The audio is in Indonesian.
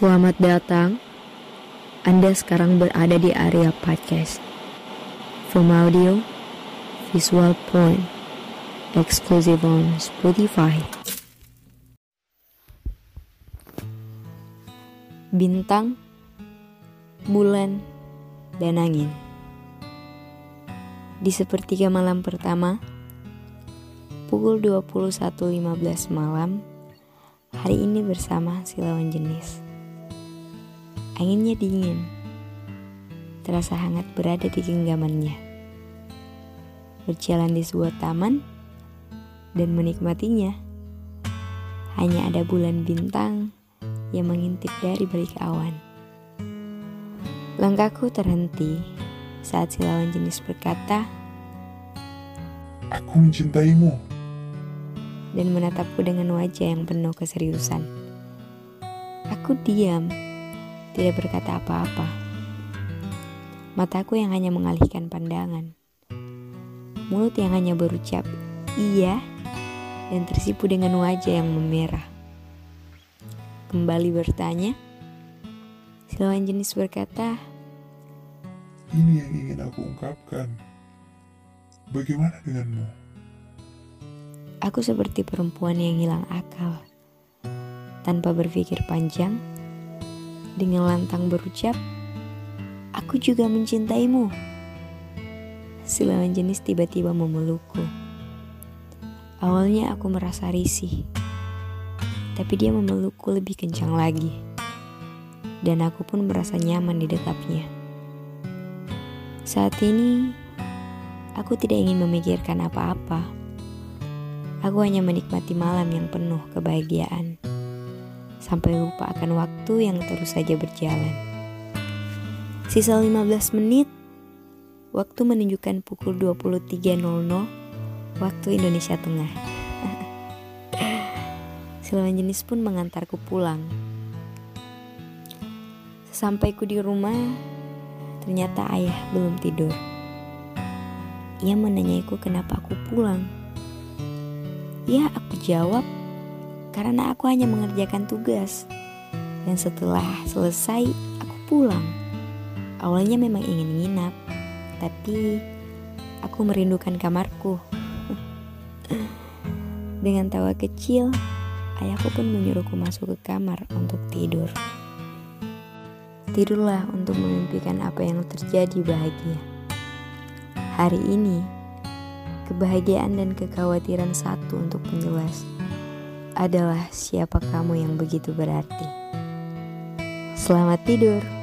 Selamat datang. Anda sekarang berada di area podcast. From audio, visual point, exclusive on Spotify. Bintang, bulan, dan angin. Di sepertiga malam pertama, pukul 21.15 malam, hari ini bersama si lawan jenis. Anginnya dingin, terasa hangat berada di genggamannya. Berjalan di sebuah taman dan menikmatinya. Hanya ada bulan bintang yang mengintip dari balik awan. Langkahku terhenti saat si lawan jenis berkata, Aku mencintaimu. dan menatapku dengan wajah yang penuh keseriusan. Aku diam, tidak berkata apa-apa. Mataku yang hanya mengalihkan pandangan. Mulut yang hanya berucap iya dan tersipu dengan wajah yang memerah. Kembali bertanya, si lawan jenis berkata, Ini yang ingin aku ungkapkan. Bagaimana denganmu? Aku seperti perempuan yang hilang akal. Tanpa berpikir panjang, dengan lantang berucap, Aku juga mencintaimu. Si lawan jenis tiba-tiba memelukku. Awalnya aku merasa risih, tapi dia memelukku lebih kencang lagi. Dan aku pun merasa nyaman di dekapnya. Saat ini, aku tidak ingin memikirkan apa-apa. Aku hanya menikmati malam yang penuh kebahagiaan. Sampai lupa akan waktu yang terus saja berjalan. Sisa 15 menit, waktu menunjukkan pukul 23.00 waktu Indonesia Tengah. Silawan jenis pun mengantarku pulang. Sesampaiku di rumah, ternyata ayah belum tidur. Ia menanyaiku kenapa aku pulang. Ya, aku jawab karena aku hanya mengerjakan tugas. Dan setelah selesai, aku pulang. Awalnya memang ingin nginap, tapi aku merindukan kamarku. Dengan tawa kecil, ayahku pun menyuruhku masuk ke kamar untuk tidur. Tidurlah untuk memimpikan apa yang terjadi bahagia. Hari ini, kebahagiaan dan kekhawatiran satu untuk penjelas adalah siapa kamu yang begitu berarti. Selamat tidur.